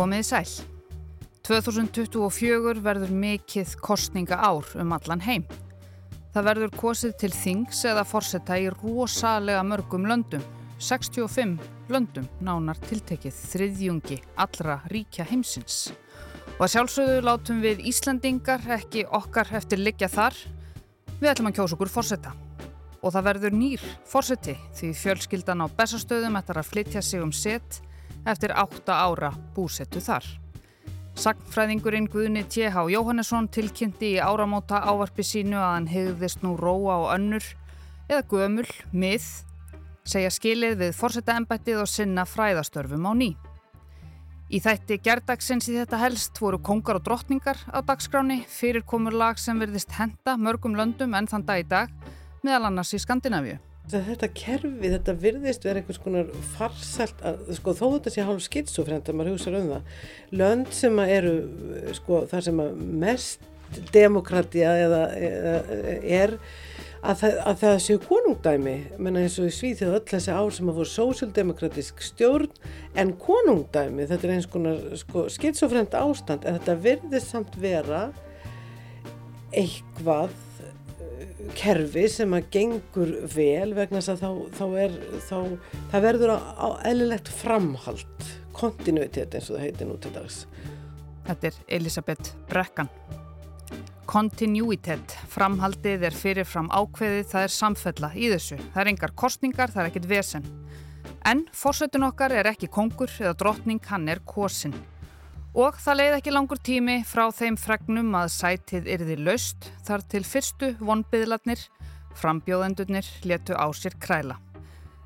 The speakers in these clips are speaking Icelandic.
Komið í sæl. 2024 verður mikill kostninga ár um allan heim. Það verður kosið til þings eða forsetta í rosalega mörgum löndum, 65 löndum nánar tiltekið þriðjungi allra ríkja heimsins. Og að sjálfsögðu látum við Íslandingar ekki okkar eftir liggja þar. Við ætlum að kjósa okkur forsetta. Og það verður nýr forseti því fjölskyldan á bestastöðum ætlar að flytja sig um set eftir 8 ára búsettu þar. Sagnfræðingurinn Guðni T.H. Jóhannesson tilkynnti í áramóta ávarpi sínu að hann hegðist nú róa og önnur eða gömul, mið, segja skilið við forsetaembættið og sinna fræðastörfum á ný. Í þætti gerdagsins í þetta helst voru kongar og drottningar á dagskráni fyrir komur lag sem verðist henda mörgum löndum enn þann dag í dag meðal annars í Skandinavíu. Þetta kerfi, þetta virðist verið einhvers konar farsælt að, sko, þó þetta sé hálf skitsofrend að maður hugsa um það. Lönd sem eru, sko, það sem mest demokratía eða, eða er að það, að það séu konungdæmi, menna eins og í Svíþjóð öll þessi ár sem að voru sósildemokratisk stjórn en konungdæmi, þetta er eins konar, sko, skitsofrend ástand en þetta virðist samt vera eitthvað kerfi sem að gengur vel vegna þess að þá, þá er þá, það verður á, eðlilegt framhald kontinuitet eins og það heitir nú til dags. Þetta er Elisabeth Brekkan. Kontinuitet framhaldið er fyrirfram ákveðið það er samfella í þessu. Það er engar kostningar, það er ekkit vesen. En fórsetun okkar er ekki kongur eða drottning, hann er kosin Og það leiði ekki langur tími frá þeim fregnum að sætið yrði laust þar til fyrstu vonbyðlarnir, frambjóðendurnir, letu á sér kræla.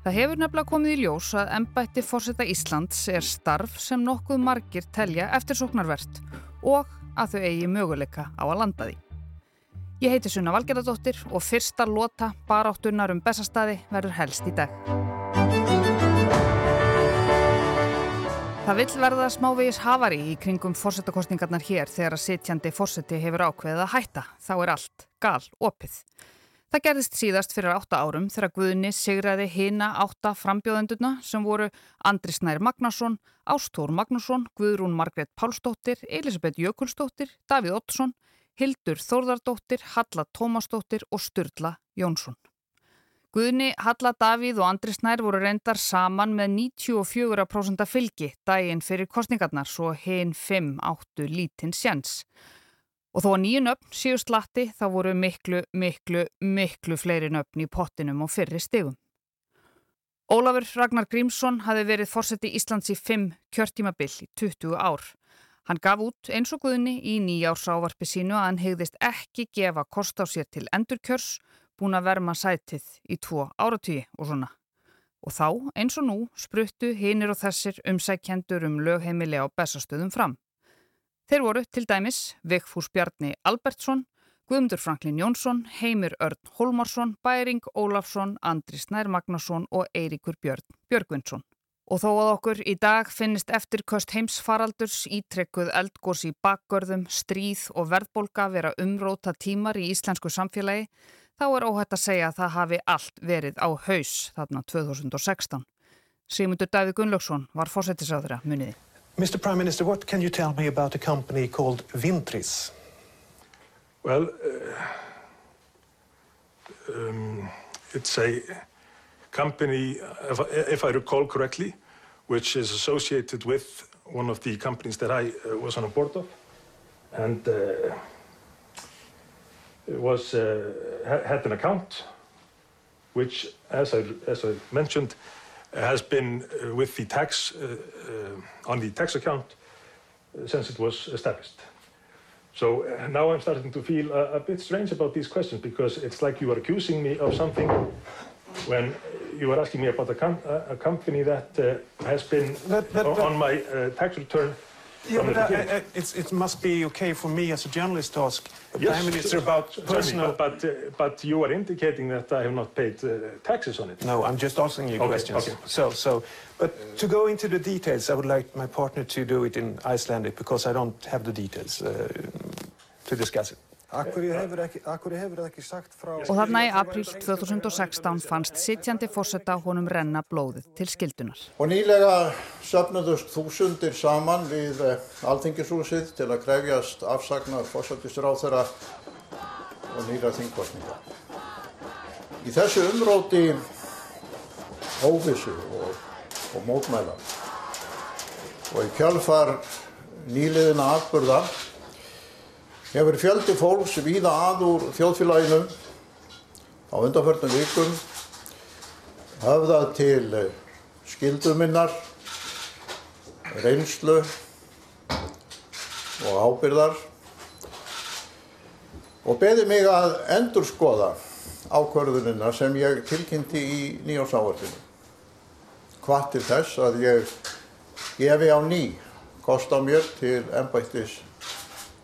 Það hefur nefnilega komið í ljós að ennbætti fórseta Íslands er starf sem nokkuð margir telja eftir sóknarvert og að þau eigi möguleika á að landa því. Ég heiti Sunna Valgerðardóttir og fyrsta lota baráttunar um bestastadi verður helst í dag. Það vill verða smávegis hafari í kringum fórsetakostningarnar hér þegar að sitjandi fórseti hefur ákveðið að hætta. Þá er allt gal opið. Það gerðist síðast fyrir átta árum þegar Guðni sigraði hina átta frambjóðenduna sem voru Andri Snær Magnarsson, Ástór Magnusson, Guðrún Margret Pálsdóttir, Elisabeth Jökulsdóttir, Davíð Ottsson, Hildur Þórðardóttir, Halla Tómasdóttir og Sturla Jónsson. Guðni, Halla, Davíð og Andri Snær voru reyndar saman með 94% fylgi daginn fyrir kostningarnar svo hinn 5 áttu lítinn sjans. Og þó að nýju nöfn síu slatti þá voru miklu, miklu, miklu fleiri nöfn í pottinum og fyrri stegum. Ólafur Ragnar Grímsson hafi verið fórseti Íslands í 5 kjörtímabill í 20 ár. Hann gaf út eins og Guðni í nýjársávarpi sínu að hann hegðist ekki gefa kost á sér til endurkjörs búin að verma sætið í tvo áratvíi og svona. Og þá, eins og nú, spruttu hinnir og þessir umsækjendur um lögheimili á bestastöðum fram. Þeir voru til dæmis Vigfús Bjarni Albertsson, Guðmundur Franklin Jónsson, Heimir Örn Holmarsson, Bæring Ólafsson, Andri Snær Magnarsson og Eiríkur Björn Björgvinsson. Og þó að okkur í dag finnist eftirköst heimsfaraldurs ítrekkuð eldgós í bakgörðum, stríð og verðbolga vera umróta tímar í íslensku samfélagi, þá er óhætt að segja að það hafi allt verið á haus þarna 2016. Sigmundur Davíð Gunnlaugsson var fórsetisraðura muniði. Mr. Prime Minister, what can you tell me about a company called Vintris? Well, uh, um, it's a company, if, if, I recall correctly, which is associated with one of the companies that I uh, was on a board of. And uh, was uh, had an account, which, as I as I mentioned, has been uh, with the tax uh, on the tax account since it was established. So now I'm starting to feel a, a, bit strange about these questions because it's like you are accusing me of something when you were asking me about a, com a company that uh, has been but, but, on my uh, tax return yeah, but I, I, it must be okay for me as a journalist to ask yes, Prime Minister about personal... But, but, uh, but, you are indicating that I have not paid uh, taxes on it. No, I'm just asking you okay, questions. Okay. So, so, but to go into the details, I would like my partner to do it in Icelandic because I don't have the details uh, to discuss it. Akkur hefur ekki, hefur ekki sagt frá... Og þarna í apríl 2016 fannst sittjandi fórsetta honum renna blóðið til skildunar. Og nýlega söfnuðust þúsundir saman við eh, alþingishúsið til að krefjast afsagnar fórsettisráð þeirra og nýra þingkostninga. Í þessu umróti óvissu og, og mótmæla og í kjálfar nýliðina atbyrða hefur fjöldi fólks víða að úr þjóðfélaginu á undanförnum vikum höfðað til skilduminnar, reynslu og ábyrðar og beði mig að endurskoða ákvörðunina sem ég tilkynnti í nýjásáartinu. Hvað til þess að ég gefi á ný kost á mér til ennbættis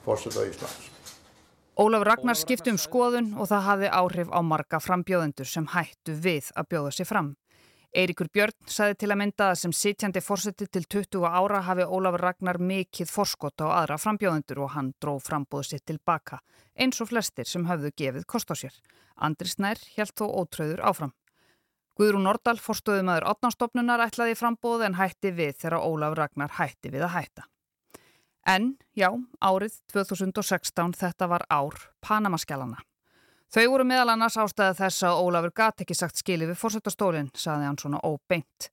fórseta Íslands. Ólaf Ragnar skipti um skoðun og það hafði áhrif á marga frambjóðendur sem hættu við að bjóða sér fram. Eiríkur Björn saði til að mynda að sem sitjandi fórseti til 20 ára hafi Ólaf Ragnar mikið forskot á aðra frambjóðendur og hann dró frambóðu sitt tilbaka, eins og flestir sem hafðu gefið kost á sér. Andri Snær held þó ótröður áfram. Guðrún Nordal, forstöðumæður átnástofnunar, ætlaði frambóð en hætti við þegar Ólaf Ragnar hætti við að hætta. En, já, árið 2016 þetta var ár Panamaskjálana. Þau voru meðal annars ástæða þess að Ólafur gat ekki sagt skili við fórsetastólinn, saði hann svona óbeint.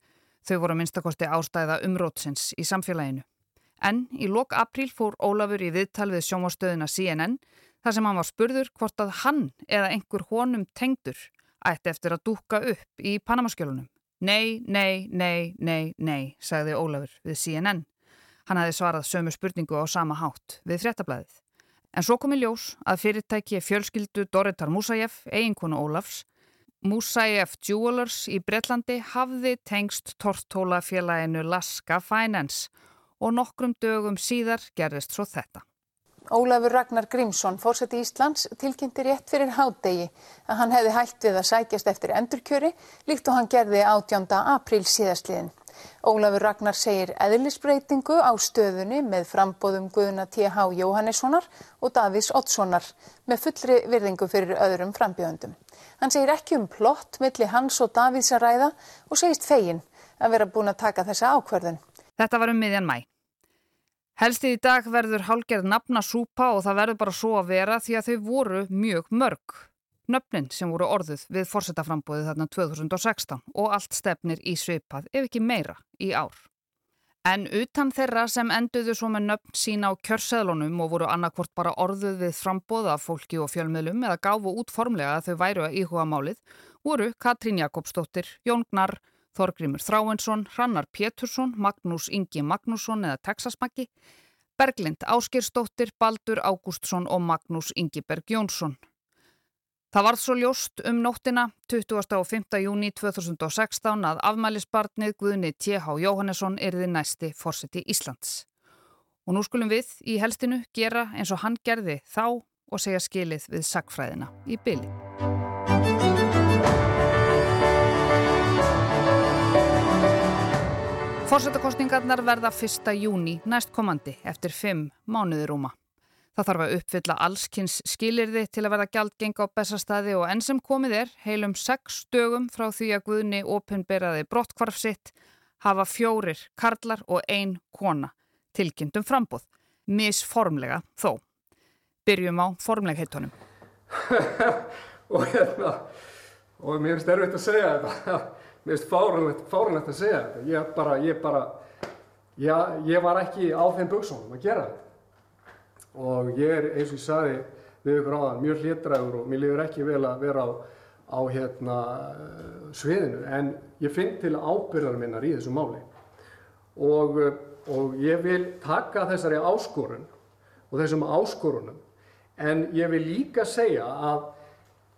Þau voru minnstakosti ástæða umrótsins í samfélaginu. En í lok apríl fór Ólafur í viðtal við sjómastöðina CNN þar sem hann var spurður hvort að hann eða einhver honum tengdur ætti eftir að dúka upp í Panamaskjölunum. Nei, nei, nei, nei, nei, sagði Ólafur við CNN. Hann hafi svarað sömu spurningu á sama hátt við fréttablaðið. En svo kom í ljós að fyrirtæki fjölskyldu Doritar Musajev, eiginkonu Ólafs, Musajev Jewelers í Breitlandi hafði tengst tortóla félaginu Laska Finance og nokkrum dögum síðar gerðist svo þetta. Ólafur Ragnar Grímsson, fórseti Íslands, tilkynnti rétt fyrir hádegi að hann hefði hægt við að sækjast eftir endurkjöri líkt og hann gerði 18. apríl síðastliðin. Ólafur Ragnar segir eðlisbreytingu á stöðunni með frambóðum Guðuna T.H. Jóhannessonar og Davís Oddssonar með fullri virðingu fyrir öðrum frambjöðundum. Hann segir ekki um plott milli hans og Davís að ræða og segist fegin að vera búin að taka þessa ákverðun. Þetta var um miðjan mæ. Helsti í dag verður hálgerð nafna súpa og það verður bara svo að vera því að þau voru mjög mörg nöfnin sem voru orðuð við fórsetaframbóðið þarna 2016 og allt stefnir í svipað, ef ekki meira, í ár. En utan þeirra sem enduðu svo með nöfn sína á kjörseðlunum og voru annarkvort bara orðuð við frambóða fólki og fjölmiðlum eða gáfu út formlega að þau væru að íhuga málið, voru Katrín Jakobsdóttir, Jón Gnar, Þorgrímur Þráinsson, Hrannar Pétursson, Magnús Ingi Magnússon eða Texasmaggi, Berglind Áskirsdóttir, Baldur Ágústsson og Magnús Ingiberg Jónsson. Það varð svo ljóst um nóttina 25. júni 2016 að afmælisbarnið Guðni T.H. Jóhannesson erði næsti fórseti Íslands. Og nú skulum við í helstinu gera eins og hann gerði þá og segja skilið við sagfræðina í byli. Fórsetakostningarnar verða 1. júni næstkomandi eftir 5 mánuður rúma. Það þarf að uppfylla allskynns skilirði til að verða gjaldgeng á bestastæði og enn sem komið er, heilum sex dögum frá því að Guðni opinberaði brottkvarf sitt, hafa fjórir karlar og ein kona tilkynntum frambóð. Misformlega þó. Byrjum á formlegheitunum. og hérna, og mér finnst erfitt að segja þetta. mér finnst fárunlegt að segja þetta. Ég bara, ég bara, já, ég var ekki á þeim buksónum að gera þetta og ég er eins og ég saði við ykkur áðan mjög hlitræður og mér lifur ekki vel að vera á, á hérna, sviðinu. En ég finn til ábyrðar minnar í þessu máli. Og, og ég vil taka þessari áskorun og þessum áskorunum. En ég vil líka segja að,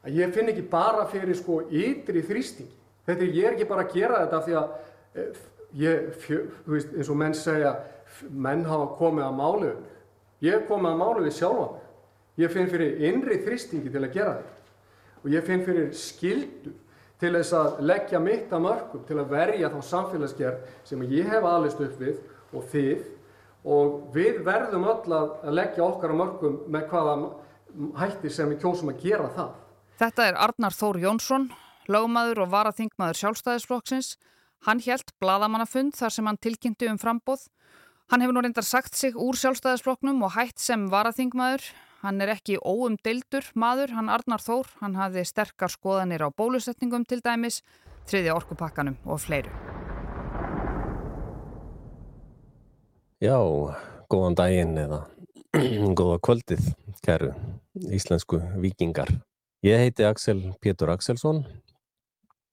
að ég finn ekki bara fyrir sko ytri þrýstingi. Þetta er ég er ekki bara að gera þetta því að eh, ég, fjö, veist, eins og menn segja menn hafa komið að málu Ég kom að málu við sjálfa mig. Ég finn fyrir innri þrýstingi til að gera þetta. Og ég finn fyrir skildu til þess að leggja mitt að mörgum, til að verja þá samfélagsgerð sem ég hef aðlist upp við og þið. Og við verðum öll að leggja okkar að mörgum með hvaða hætti sem við kjósum að gera það. Þetta er Arnar Þór Jónsson, lögmaður og varaþingmaður sjálfstæðisflokksins. Hann helt bladamannafund þar sem hann tilkynnti um frambóð. Hann hefur nú reyndar sagt sig úr sjálfstæðisflokknum og hætt sem varaþingmaður. Hann er ekki óumdeildur maður, hann Arnar Þór. Hann hafði sterkar skoðanir á bólusetningum til dæmis, þriðja orkupakkanum og fleiru. Já, góðan daginn eða góða kvöldið, kæru íslensku vikingar. Ég heiti Axel Pétur Axelsson,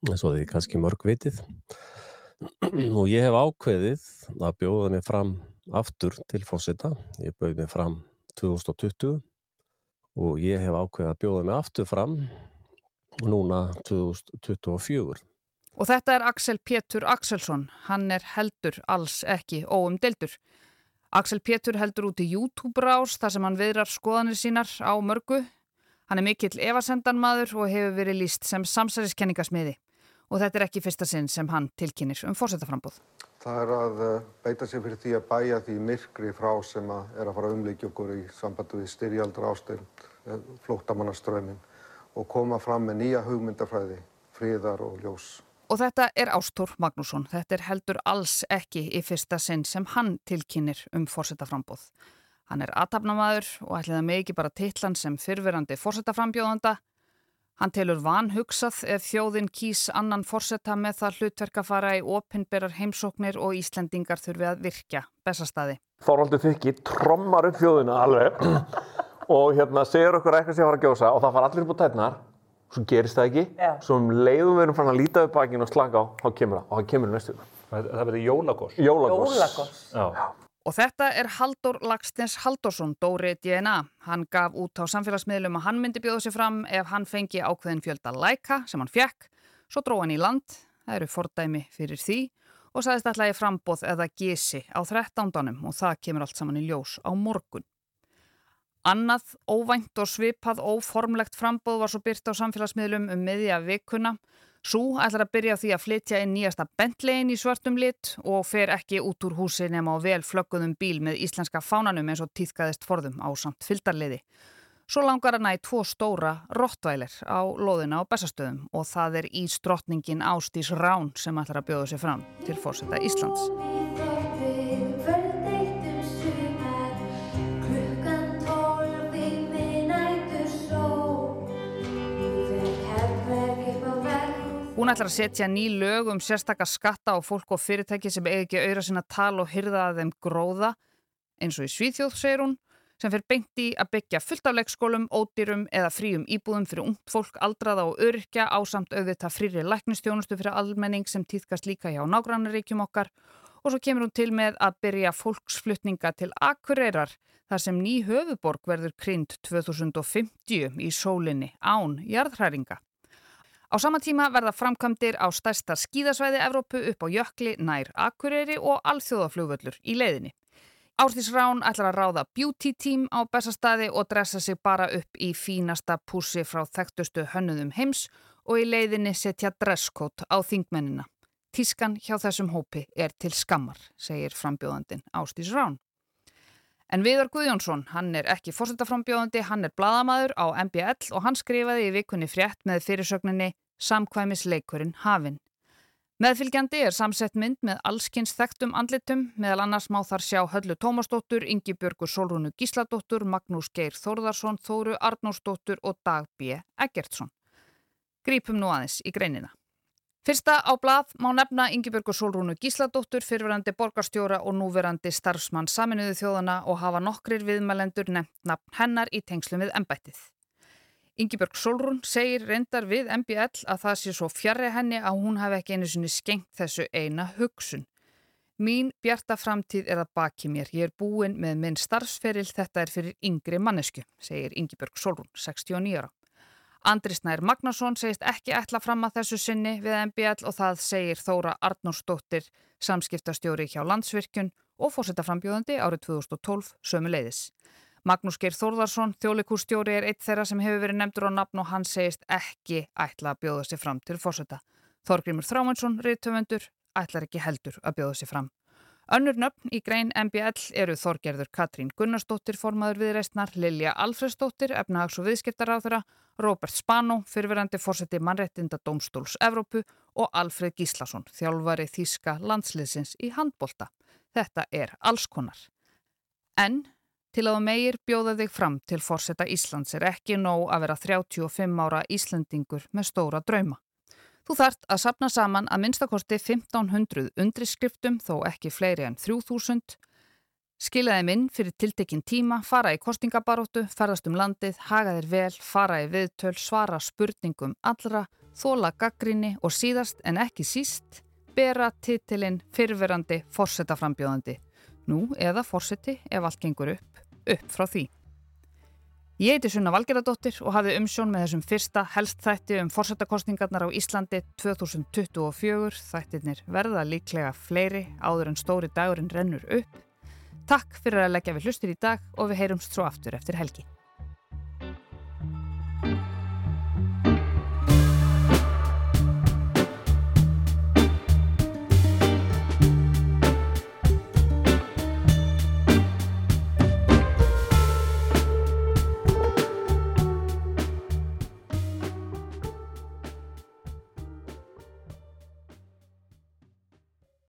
svo þið kannski mörg vitið og ég hef ákveðið að bjóða mig fram aftur til fósita. Ég bauði mig fram 2020 og ég hef ákveðið að bjóða mig aftur fram núna 2024. Og þetta er Axel Pétur Axelsson, hann er heldur alls ekki óumdeldur. Axel Pétur heldur út í YouTube-rás þar sem hann viðrar skoðanir sínar á mörgu Hann er mikill evasendanmaður og hefur verið líst sem samsæriskenningasmiði og þetta er ekki fyrsta sinn sem hann tilkynir um fórsetaframbúð. Það er að eh, beita sér fyrir því að bæja því myrkri frá sem að er að fara umleikja okkur í sambandu við styrjaldra ástund, eh, flóttamannaströmin og koma fram með nýja hugmyndafræði, fríðar og ljós. Og þetta er Ástór Magnússon. Þetta er heldur alls ekki í fyrsta sinn sem hann tilkynir um fórsetaframbúð. Hann er aðtapnamaður og ætliða ekki bara titlan sem fyrverandi fórsetaframbjóðanda. Hann telur vanhugsað ef þjóðin kýs annan fórseta með það hlutverk að fara í opinberar heimsóknir og Íslendingar þurfi að virkja bestastadi. Þóraldur Þykki trommar upp þjóðina alveg og hérna segir okkur eitthvað sem ég var að gjósa og það far allir upp á tætnar svo gerist það ekki, Já. svo um leiðum við erum fann að líta upp bakinn og slanga á, þá kemur það og það kemur næstu. Það verður jólagos. Jólagos. Jólagos. Og þetta er Haldur Lagstens Haldursson, Dóri DNA. Hann gaf út á samfélagsmiðlum að hann myndi bjóða sér fram ef hann fengi ákveðin fjölda læka sem hann fjekk. Svo dró hann í land, það eru fordæmi fyrir því og sagðist alltaf í frambóð eða gísi á 13. og það kemur allt saman í ljós á morgun. Annað óvænt og svipað óformlegt frambóð var svo byrt á samfélagsmiðlum um miðja vikuna Sú ætlar að byrja því að flytja inn nýjasta Bentleyin í svartum lit og fer ekki út úr húsi nema á vel flögguðum bíl með íslenska fánanum eins og týðkaðist forðum á samt fyldarliði. Svo langar hann að í tvo stóra rottvælir á loðina á bestastöðum og það er ístrottningin Ástís Rán sem ætlar að bjóða sér fram til fórseta Íslands. Hún ætlar að setja ný lög um sérstakar skatta á fólk og fyrirtæki sem eigi ekki auðra sinna tal og hyrða að þeim gróða eins og í Svíþjóð, segir hún, sem fyrir beint í að byggja fullt af leikskólum, ódýrum eða fríum íbúðum fyrir ungt fólk, aldraða og öryrkja á samt auðvita frýri læknistjónustu fyrir almenning sem týðkast líka hjá nágrannaríkjum okkar og svo kemur hún til með að byrja fólksflutninga til Akureyrar þar sem ný höfuborg verður krynd 2050 í sólinni án jarðhræringa. Á sama tíma verða framkvæmdir á stærsta skíðasvæði Evrópu upp á jökli nær Akureyri og alþjóðaflugvöllur í leiðinni. Ástis Rán ætlar að ráða beauty team á bestastæði og dressa sig bara upp í fínasta púsi frá þekktustu hönnuðum heims og í leiðinni setja dresskót á þingmennina. Tískan hjá þessum hópi er til skammar, segir frambjóðandin Ástis Rán. En Viðar Guðjónsson, hann er ekki fórsetaframbjóðandi, hann er bladamæður á MBL og hann skrifaði í vikunni frétt með fyrirsögninni Samkvæmisleikurinn hafinn. Meðfylgjandi er samsett mynd með allskynns þekktum andlitum, meðal annars má þar sjá Höllu Tómasdóttur, Ingi Björgur Solrúnu Gísladóttur, Magnús Geir Þórðarsson, Þóru Arnósdóttur og Dag B. Eggertsson. Grípum nú aðeins í greinina. Fyrsta á blað má nefna Yngibjörgu Solrúnu Gísladóttur, fyrverandi borgarstjóra og núverandi starfsmann saminuðu þjóðana og hafa nokkrir viðmælendur nefnt nafn hennar í tengslum við embættið. Yngibjörg Solrún segir reyndar við MBL að það sé svo fjarrri henni að hún hafi ekki einu sinni skengt þessu eina hugsun. Mín bjarta framtíð er að baki mér. Ég er búin með minn starfsferil, þetta er fyrir yngri mannesku, segir Yngibjörg Solrún, 69 ára. Andri Snær Magnason segist ekki ætla fram að þessu sinni við MBL og það segir Þóra Arnórsdóttir, samskiptastjóri hjá Landsvirkjun og fórsetaframbjóðandi árið 2012 sömu leiðis. Magnús Geir Þórðarsson, þjólikúrstjóri, er eitt þeirra sem hefur verið nefndur á nafn og hann segist ekki ætla að bjóða sér fram til fórseta. Þorgrimur Þrámansson, riðtöfundur, ætlar ekki heldur að bjóða sér fram. Önnur nöfn í grein MBL eru Þorgerður Katrín Gunnarsdóttir formaður viðreistnar, Lilja Alfredsdóttir, efnahags- og viðskiptaráþura, Róbert Spano, fyrirverandi fórseti mannrettinda Dómstóls Evrópu og Alfred Gíslason, þjálfari Þíska landsliðsins í handbolta. Þetta er allskonar. En til að meir bjóða þig fram til fórseta Íslands er ekki nóg að vera 35 ára Íslandingur með stóra drauma. Þú þart að sapna saman að minnstakosti 1500 undriskriftum þó ekki fleiri en 3000. Skilaði minn fyrir tiltekinn tíma, fara í kostingabaróttu, ferðast um landið, haga þér vel, fara í viðtöl, svara spurningum allra, þóla gaggrinni og síðast en ekki síst, bera titilinn fyrverandi fórsetaframbjóðandi. Nú eða fórseti ef allt gengur upp, upp frá því. Ég heiti Sunna Valgeradóttir og hafði umsjón með þessum fyrsta helst þætti um fórsetakostningarnar á Íslandi 2024. Þættirnir verða líklega fleiri áður en stóri dagurinn rennur upp. Takk fyrir að leggja við hlustir í dag og við heyrumst svo aftur eftir helgi.